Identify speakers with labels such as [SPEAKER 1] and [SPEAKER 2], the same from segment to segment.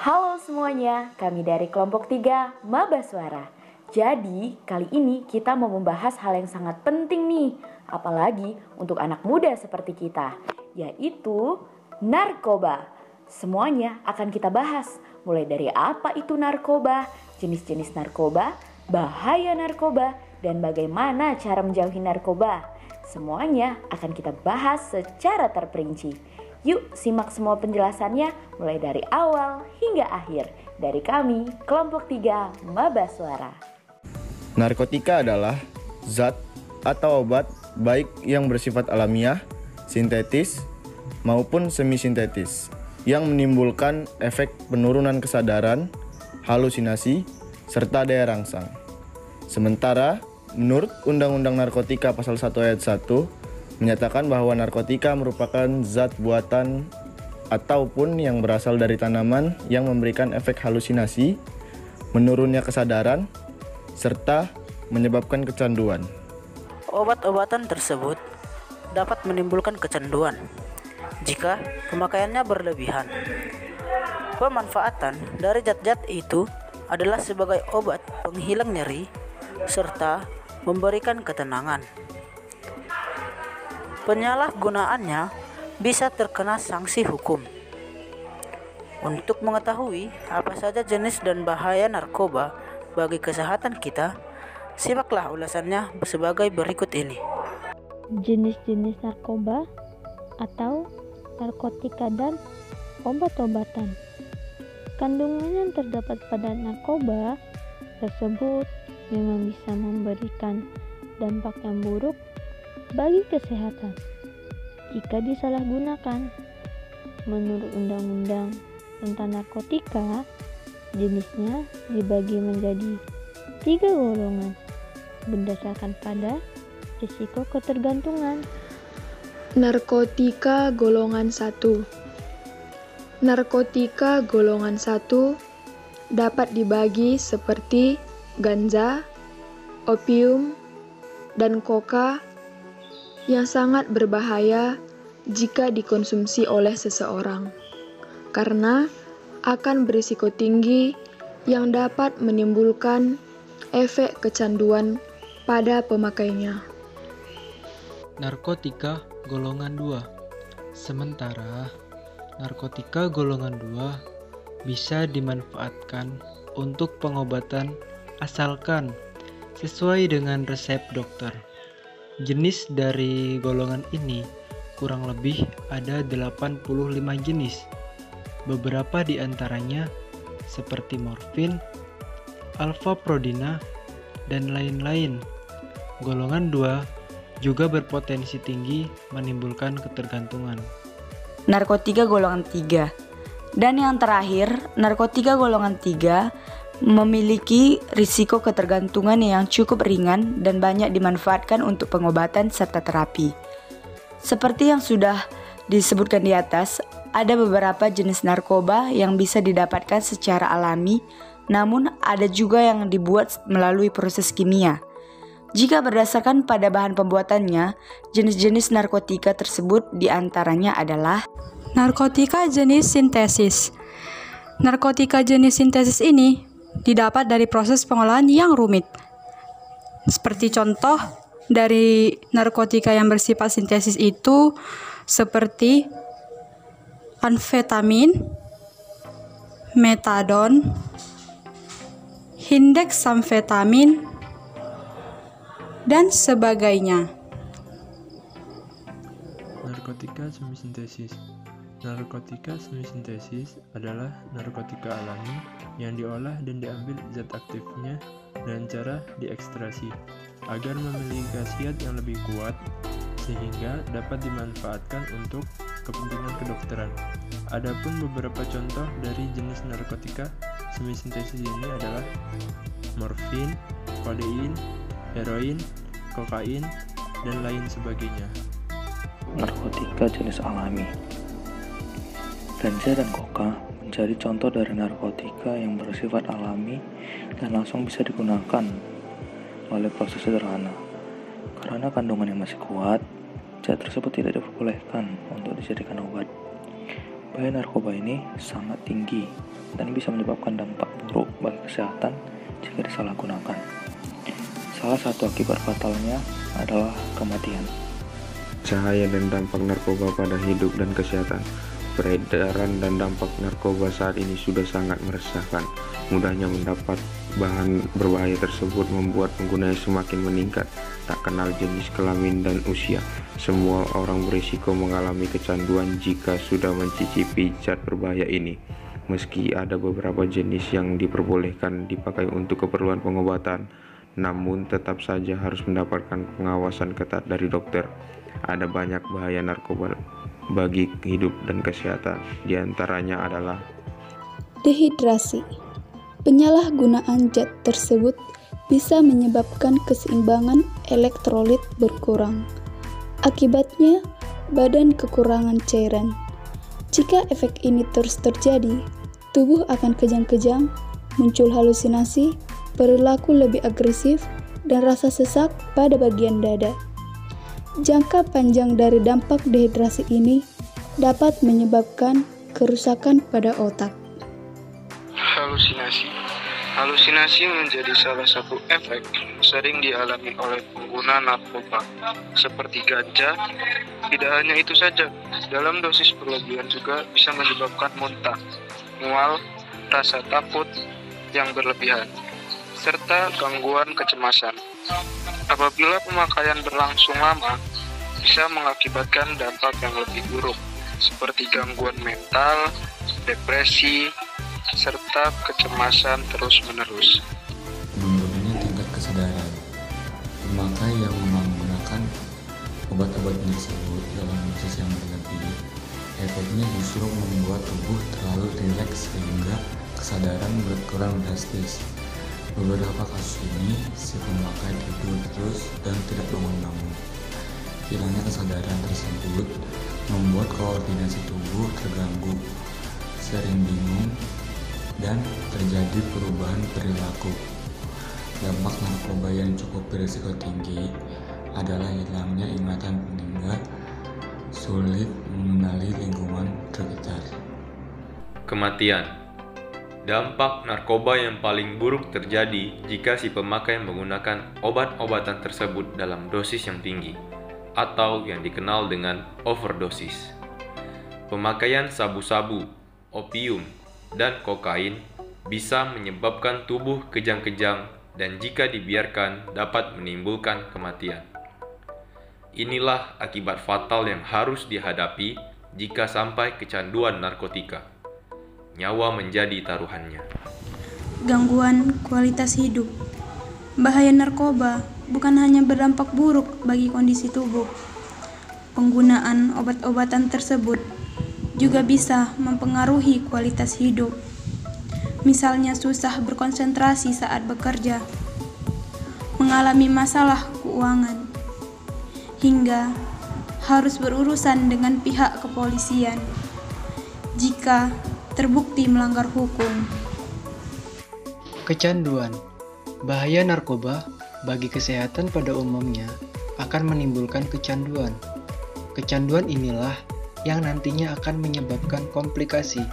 [SPEAKER 1] Halo semuanya, kami dari kelompok 3 Maba Suara. Jadi, kali ini kita mau membahas hal yang sangat penting nih, apalagi untuk anak muda seperti kita, yaitu narkoba. Semuanya akan kita bahas, mulai dari apa itu narkoba, jenis-jenis narkoba, bahaya narkoba, dan bagaimana cara menjauhi narkoba. Semuanya akan kita bahas secara terperinci. Yuk simak semua penjelasannya mulai dari awal hingga akhir dari kami kelompok 3 Maba Suara.
[SPEAKER 2] Narkotika adalah zat atau obat baik yang bersifat alamiah, sintetis, maupun semi-sintetis yang menimbulkan efek penurunan kesadaran, halusinasi, serta daya rangsang. Sementara, menurut Undang-Undang Narkotika Pasal 1 Ayat 1 menyatakan bahwa narkotika merupakan zat buatan ataupun yang berasal dari tanaman yang memberikan efek halusinasi, menurunnya kesadaran, serta menyebabkan kecanduan.
[SPEAKER 3] Obat-obatan tersebut dapat menimbulkan kecanduan jika pemakaiannya berlebihan. Pemanfaatan dari zat-zat itu adalah sebagai obat penghilang nyeri serta memberikan ketenangan. Penyalahgunaannya bisa terkena sanksi hukum. Untuk mengetahui apa saja jenis dan bahaya narkoba, bagi kesehatan kita, simaklah ulasannya sebagai berikut ini.
[SPEAKER 4] Jenis-jenis narkoba atau narkotika dan obat-obatan. Kandungan yang terdapat pada narkoba tersebut memang bisa memberikan dampak yang buruk bagi kesehatan jika disalahgunakan. Menurut Undang-Undang tentang Narkotika, Jenisnya dibagi menjadi tiga golongan berdasarkan pada risiko ketergantungan.
[SPEAKER 5] Narkotika golongan 1 Narkotika golongan 1 dapat dibagi seperti ganja, opium, dan koka yang sangat berbahaya jika dikonsumsi oleh seseorang. Karena akan berisiko tinggi yang dapat menimbulkan efek kecanduan pada pemakainya.
[SPEAKER 6] Narkotika golongan 2 Sementara narkotika golongan 2 bisa dimanfaatkan untuk pengobatan asalkan sesuai dengan resep dokter. Jenis dari golongan ini kurang lebih ada 85 jenis Beberapa di antaranya seperti morfin, alfa-prodina, dan lain-lain. Golongan 2 juga berpotensi tinggi menimbulkan ketergantungan.
[SPEAKER 7] Narkotika golongan 3 dan yang terakhir, narkotika golongan 3 memiliki risiko ketergantungan yang cukup ringan dan banyak dimanfaatkan untuk pengobatan serta terapi. Seperti yang sudah disebutkan di atas, ada beberapa jenis narkoba yang bisa didapatkan secara alami, namun ada juga yang dibuat melalui proses kimia. Jika berdasarkan pada bahan pembuatannya, jenis-jenis narkotika tersebut di antaranya adalah
[SPEAKER 8] narkotika jenis sintesis. Narkotika jenis sintesis ini didapat dari proses pengolahan yang rumit. Seperti contoh dari narkotika yang bersifat sintesis itu seperti amfetamin, metadon, indeks amfetamin, dan sebagainya.
[SPEAKER 9] Narkotika semisintesis Narkotika semisintesis adalah narkotika alami yang diolah dan diambil zat aktifnya dengan cara diekstrasi agar memiliki khasiat yang lebih kuat sehingga dapat dimanfaatkan untuk kepentingan kedokteran. Adapun beberapa contoh dari jenis narkotika semisintesis ini adalah morfin, kodein, heroin, kokain, dan lain sebagainya.
[SPEAKER 10] Narkotika jenis alami Ganja dan koka menjadi contoh dari narkotika yang bersifat alami dan langsung bisa digunakan oleh proses sederhana. Karena kandungan yang masih kuat, zat tersebut tidak diperbolehkan untuk dijadikan obat. bahaya narkoba ini sangat tinggi dan bisa menyebabkan dampak buruk bagi kesehatan jika disalahgunakan. Salah satu akibat fatalnya adalah kematian.
[SPEAKER 11] Cahaya dan dampak narkoba pada hidup dan kesehatan. Peredaran dan dampak narkoba saat ini sudah sangat meresahkan. Mudahnya mendapat bahan berbahaya tersebut membuat penggunanya semakin meningkat, tak kenal jenis kelamin dan usia. Semua orang berisiko mengalami kecanduan jika sudah mencicipi zat berbahaya ini. Meski ada beberapa jenis yang diperbolehkan dipakai untuk keperluan pengobatan, namun tetap saja harus mendapatkan pengawasan ketat dari dokter. Ada banyak bahaya narkoba bagi hidup dan kesehatan. Di antaranya adalah
[SPEAKER 12] dehidrasi. Penyalahgunaan zat tersebut bisa menyebabkan keseimbangan elektrolit berkurang. Akibatnya, badan kekurangan cairan. Jika efek ini terus terjadi, tubuh akan kejang-kejang, muncul halusinasi, perilaku lebih agresif, dan rasa sesak pada bagian dada. Jangka panjang dari dampak dehidrasi ini dapat menyebabkan kerusakan pada otak.
[SPEAKER 13] Halusinasi Halusinasi menjadi salah satu efek sering dialami oleh pengguna narkoba, seperti ganja. Tidak hanya itu saja, dalam dosis berlebihan juga bisa menyebabkan muntah, mual, rasa takut yang berlebihan, serta gangguan kecemasan. Apabila pemakaian berlangsung lama, bisa mengakibatkan dampak yang lebih buruk, seperti gangguan mental, depresi, serta kecemasan terus-menerus.
[SPEAKER 14] Menurunnya tingkat kesadaran. Pemakai yang menggunakan obat-obat tersebut dalam dosis yang berlebih, efeknya justru membuat tubuh terlalu rileks sehingga kesadaran berkurang drastis. Beberapa kasus ini, si pemakai tidur terus dan tidak bangun-bangun. Hilangnya kesadaran tersebut membuat koordinasi tubuh terganggu, sering bingung, dan terjadi perubahan perilaku. Dampak narkoba yang cukup berisiko tinggi adalah hilangnya ingatan peninggal, sulit mengenali lingkungan sekitar.
[SPEAKER 15] Kematian Dampak narkoba yang paling buruk terjadi jika si pemakai menggunakan obat-obatan tersebut dalam dosis yang tinggi atau yang dikenal dengan overdosis. Pemakaian sabu-sabu, opium, dan kokain bisa menyebabkan tubuh kejang-kejang dan jika dibiarkan dapat menimbulkan kematian. Inilah akibat fatal yang harus dihadapi jika sampai kecanduan narkotika nyawa menjadi taruhannya.
[SPEAKER 8] Gangguan kualitas hidup. Bahaya narkoba bukan hanya berdampak buruk bagi kondisi tubuh. Penggunaan obat-obatan tersebut juga bisa mempengaruhi kualitas hidup. Misalnya susah berkonsentrasi saat bekerja, mengalami masalah keuangan, hingga harus berurusan dengan pihak kepolisian. Jika terbukti melanggar hukum.
[SPEAKER 6] Kecanduan Bahaya narkoba bagi kesehatan pada umumnya akan menimbulkan kecanduan. Kecanduan inilah yang nantinya akan menyebabkan komplikasi.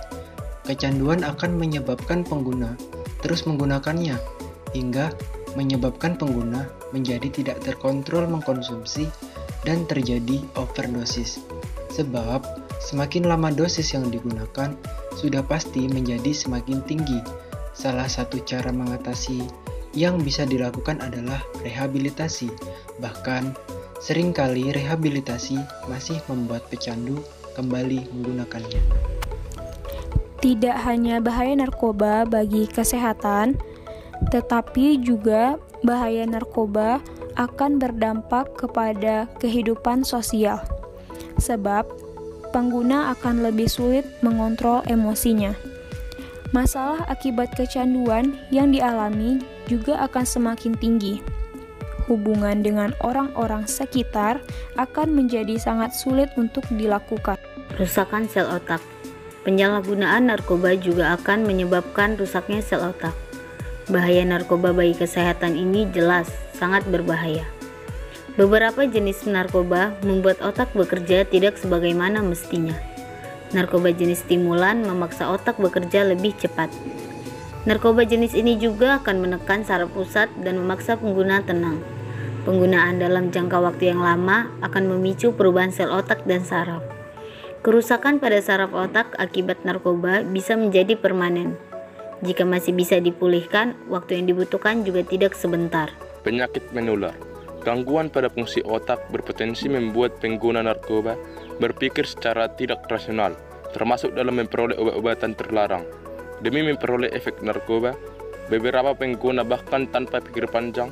[SPEAKER 6] Kecanduan akan menyebabkan pengguna terus menggunakannya hingga menyebabkan pengguna menjadi tidak terkontrol mengkonsumsi dan terjadi overdosis. Sebab semakin lama dosis yang digunakan, sudah pasti menjadi semakin tinggi. Salah satu cara mengatasi yang bisa dilakukan adalah rehabilitasi. Bahkan, sering kali rehabilitasi masih membuat pecandu kembali menggunakannya.
[SPEAKER 16] Tidak hanya bahaya narkoba bagi kesehatan, tetapi juga bahaya narkoba akan berdampak kepada kehidupan sosial. Sebab pengguna akan lebih sulit mengontrol emosinya. Masalah akibat kecanduan yang dialami juga akan semakin tinggi. Hubungan dengan orang-orang sekitar akan menjadi sangat sulit untuk dilakukan.
[SPEAKER 17] Rusakan sel otak. Penyalahgunaan narkoba juga akan menyebabkan rusaknya sel otak. Bahaya narkoba bagi kesehatan ini jelas sangat berbahaya. Beberapa jenis narkoba membuat otak bekerja tidak sebagaimana mestinya. Narkoba jenis stimulan memaksa otak bekerja lebih cepat. Narkoba jenis ini juga akan menekan saraf pusat dan memaksa pengguna tenang. Penggunaan dalam jangka waktu yang lama akan memicu perubahan sel otak dan saraf. Kerusakan pada saraf otak akibat narkoba bisa menjadi permanen. Jika masih bisa dipulihkan, waktu yang dibutuhkan juga tidak sebentar.
[SPEAKER 18] Penyakit menular Gangguan pada fungsi otak berpotensi membuat pengguna narkoba berpikir secara tidak rasional, termasuk dalam memperoleh obat-obatan terlarang. Demi memperoleh efek narkoba, beberapa pengguna bahkan tanpa pikir panjang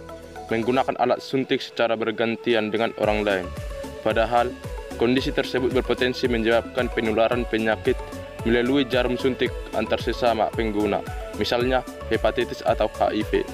[SPEAKER 18] menggunakan alat suntik secara bergantian dengan orang lain. Padahal, kondisi tersebut berpotensi menyebabkan penularan penyakit melalui jarum suntik antar sesama pengguna, misalnya hepatitis atau HIV.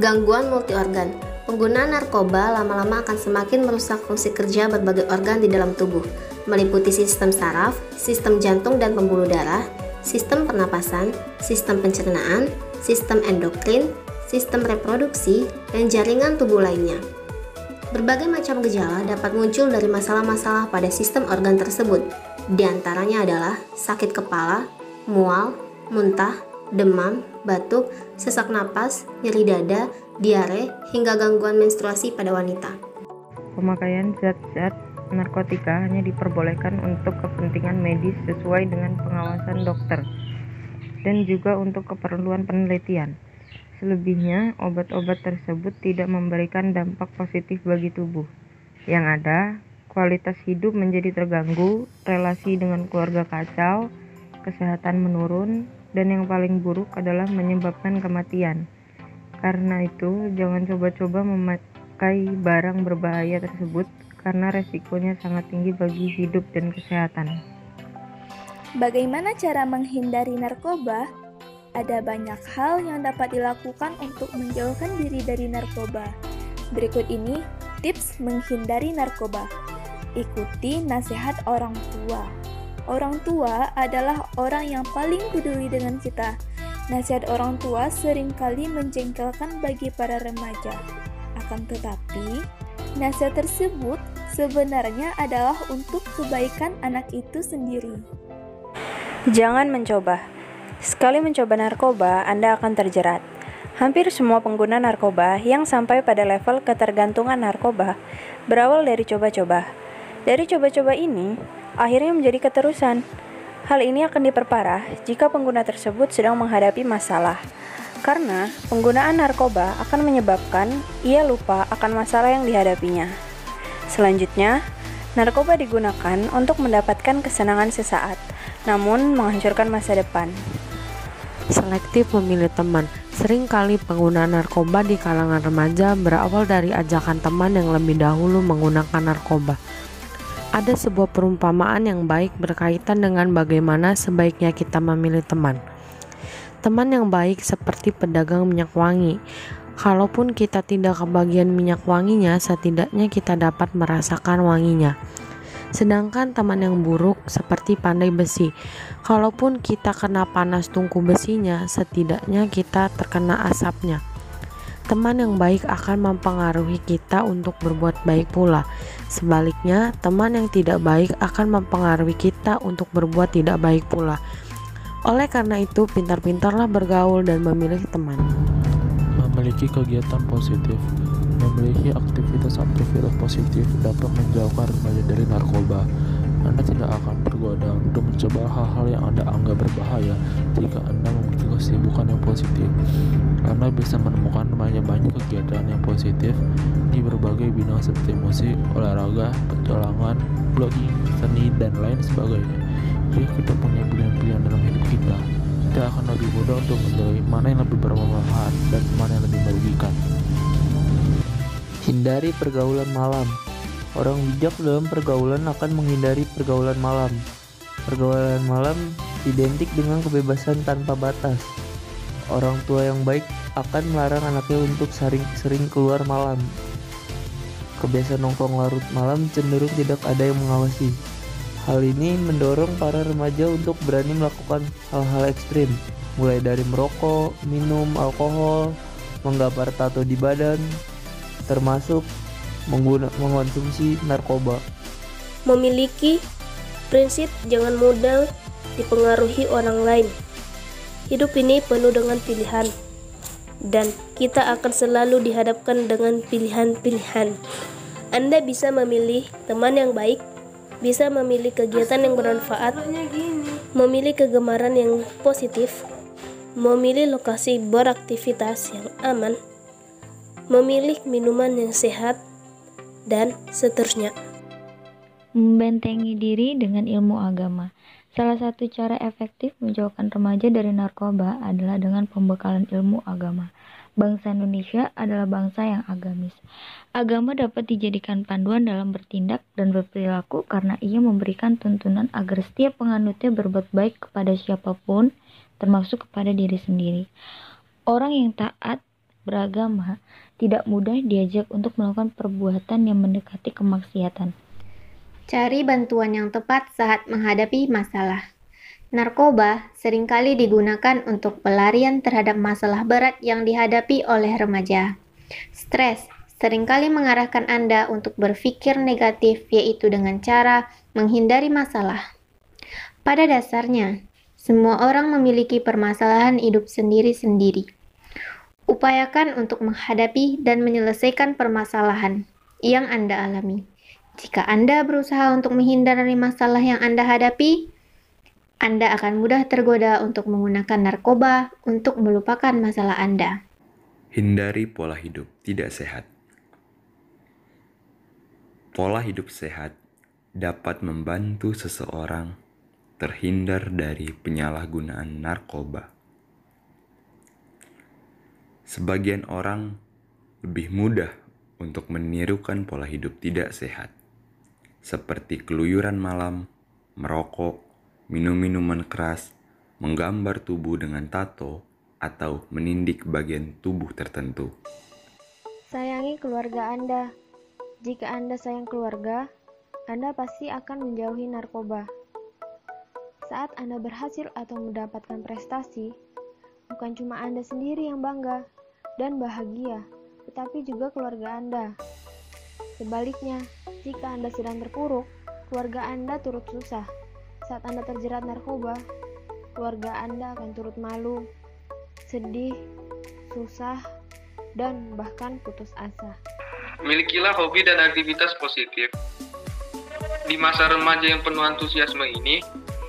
[SPEAKER 11] Gangguan multiorgan Penggunaan narkoba lama-lama akan semakin merusak fungsi kerja berbagai organ di dalam tubuh, meliputi sistem saraf, sistem jantung dan pembuluh darah, sistem pernapasan, sistem pencernaan, sistem endokrin, sistem reproduksi, dan jaringan tubuh lainnya. Berbagai macam gejala dapat muncul dari masalah-masalah pada sistem organ tersebut. Di antaranya adalah sakit kepala, mual, muntah, demam, batuk, sesak napas, nyeri dada, diare, hingga gangguan menstruasi pada wanita.
[SPEAKER 19] Pemakaian zat-zat narkotika hanya diperbolehkan untuk kepentingan medis sesuai dengan pengawasan dokter dan juga untuk keperluan penelitian. Selebihnya, obat-obat tersebut tidak memberikan dampak positif bagi tubuh. Yang ada, kualitas hidup menjadi terganggu, relasi dengan keluarga kacau, kesehatan menurun, dan yang paling buruk adalah menyebabkan kematian. Karena itu, jangan coba-coba memakai barang berbahaya tersebut karena resikonya sangat tinggi bagi hidup dan kesehatan.
[SPEAKER 16] Bagaimana cara menghindari narkoba? Ada banyak hal yang dapat dilakukan untuk menjauhkan diri dari narkoba. Berikut ini tips menghindari narkoba. Ikuti nasihat orang tua. Orang tua adalah orang yang paling peduli dengan kita. Nasihat orang tua sering kali menjengkelkan bagi para remaja. Akan tetapi, nasihat tersebut sebenarnya adalah untuk kebaikan anak itu sendiri.
[SPEAKER 20] Jangan mencoba. Sekali mencoba narkoba, Anda akan terjerat. Hampir semua pengguna narkoba yang sampai pada level ketergantungan narkoba berawal dari coba-coba. Dari coba-coba ini, akhirnya menjadi keterusan. Hal ini akan diperparah jika pengguna tersebut sedang menghadapi masalah. Karena penggunaan narkoba akan menyebabkan ia lupa akan masalah yang dihadapinya. Selanjutnya, narkoba digunakan untuk mendapatkan kesenangan sesaat, namun menghancurkan masa depan.
[SPEAKER 21] Selektif memilih teman. Seringkali penggunaan narkoba di kalangan remaja berawal dari ajakan teman yang lebih dahulu menggunakan narkoba. Ada sebuah perumpamaan yang baik berkaitan dengan bagaimana sebaiknya kita memilih teman. Teman yang baik seperti pedagang minyak wangi. Kalaupun kita tidak kebagian minyak wanginya, setidaknya kita dapat merasakan wanginya. Sedangkan teman yang buruk seperti pandai besi, kalaupun kita kena panas tungku besinya, setidaknya kita terkena asapnya. Teman yang baik akan mempengaruhi kita untuk berbuat baik pula. Sebaliknya, teman yang tidak baik akan mempengaruhi kita untuk berbuat tidak baik pula. Oleh karena itu, pintar-pintarlah bergaul dan memilih teman.
[SPEAKER 22] Memiliki kegiatan positif Memiliki aktivitas-aktivitas positif dapat menjauhkan remaja dari narkoba. Anda tidak akan tergoda untuk mencoba hal-hal yang Anda anggap berbahaya jika Anda memiliki kesibukan yang positif. Anda bisa menemukan banyak banyak kegiatan yang positif di berbagai bidang seperti musik, olahraga, petualangan, blogging, seni, dan lain sebagainya. Jika kita punya pilihan-pilihan dalam hidup kita, kita akan lebih mudah untuk memilih mana yang lebih bermanfaat dan mana yang lebih merugikan.
[SPEAKER 23] Hindari pergaulan malam. Orang bijak dalam pergaulan akan menghindari pergaulan malam. Pergaulan malam identik dengan kebebasan tanpa batas. Orang tua yang baik akan melarang anaknya untuk sering-sering keluar malam. Kebiasaan nongkrong larut malam cenderung tidak ada yang mengawasi. Hal ini mendorong para remaja untuk berani melakukan hal-hal ekstrim, mulai dari merokok, minum alkohol, menggambar tato di badan, termasuk mengguna, mengonsumsi narkoba.
[SPEAKER 24] Memiliki Prinsip jangan mudah dipengaruhi orang lain. Hidup ini penuh dengan pilihan, dan kita akan selalu dihadapkan dengan pilihan-pilihan. Anda bisa memilih teman yang baik, bisa memilih kegiatan yang bermanfaat, memilih kegemaran yang positif, memilih lokasi beraktivitas yang aman, memilih minuman yang sehat, dan seterusnya.
[SPEAKER 1] Membentengi diri dengan ilmu agama. Salah satu cara efektif menjauhkan remaja dari narkoba adalah dengan pembekalan ilmu agama. Bangsa Indonesia adalah bangsa yang agamis. Agama dapat dijadikan panduan dalam bertindak dan berperilaku karena ia memberikan tuntunan agar setiap penganutnya berbuat baik kepada siapa pun, termasuk kepada diri sendiri. Orang yang taat beragama tidak mudah diajak untuk melakukan perbuatan yang mendekati kemaksiatan.
[SPEAKER 25] Cari bantuan yang tepat saat menghadapi masalah. Narkoba sering kali digunakan untuk pelarian terhadap masalah berat yang dihadapi oleh remaja. Stres sering kali mengarahkan Anda untuk berpikir negatif, yaitu dengan cara menghindari masalah. Pada dasarnya, semua orang memiliki permasalahan hidup sendiri-sendiri. Upayakan untuk menghadapi dan menyelesaikan permasalahan yang Anda alami. Jika Anda berusaha untuk menghindari masalah yang Anda hadapi, Anda akan mudah tergoda untuk menggunakan narkoba untuk melupakan masalah Anda.
[SPEAKER 14] Hindari pola hidup tidak sehat. Pola hidup sehat dapat membantu seseorang terhindar dari penyalahgunaan narkoba. Sebagian orang lebih mudah untuk menirukan pola hidup tidak sehat seperti keluyuran malam, merokok, minum minuman keras, menggambar tubuh dengan tato, atau menindik bagian tubuh tertentu.
[SPEAKER 19] Sayangi keluarga Anda. Jika Anda sayang keluarga, Anda pasti akan menjauhi narkoba. Saat Anda berhasil atau mendapatkan prestasi, bukan cuma Anda sendiri yang bangga dan bahagia, tetapi juga keluarga Anda. Sebaliknya, jika Anda sedang terpuruk, keluarga Anda turut susah. Saat Anda terjerat narkoba, keluarga Anda akan turut malu, sedih, susah, dan bahkan putus asa.
[SPEAKER 5] Milikilah hobi dan aktivitas positif. Di masa remaja yang penuh antusiasme ini,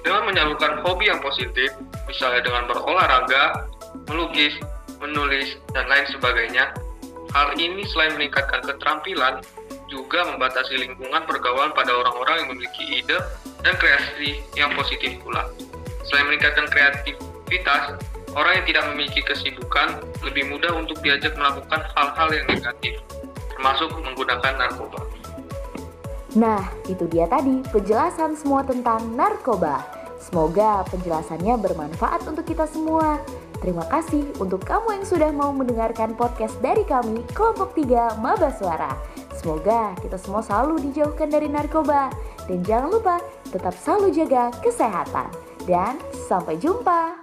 [SPEAKER 5] dengan menyalurkan hobi yang positif, misalnya dengan berolahraga, melukis, menulis, dan lain sebagainya, hal ini selain meningkatkan keterampilan, juga membatasi lingkungan pergaulan pada orang-orang yang memiliki ide dan kreasi yang positif pula. Selain meningkatkan kreativitas, orang yang tidak memiliki kesibukan lebih mudah untuk diajak melakukan hal-hal yang negatif, termasuk menggunakan narkoba.
[SPEAKER 26] Nah, itu dia tadi penjelasan semua tentang narkoba. Semoga penjelasannya bermanfaat untuk kita semua. Terima kasih untuk kamu yang sudah mau mendengarkan podcast dari kami, Kelompok 3 Maba Suara. Semoga kita semua selalu dijauhkan dari narkoba. Dan jangan lupa tetap selalu jaga kesehatan. Dan sampai jumpa.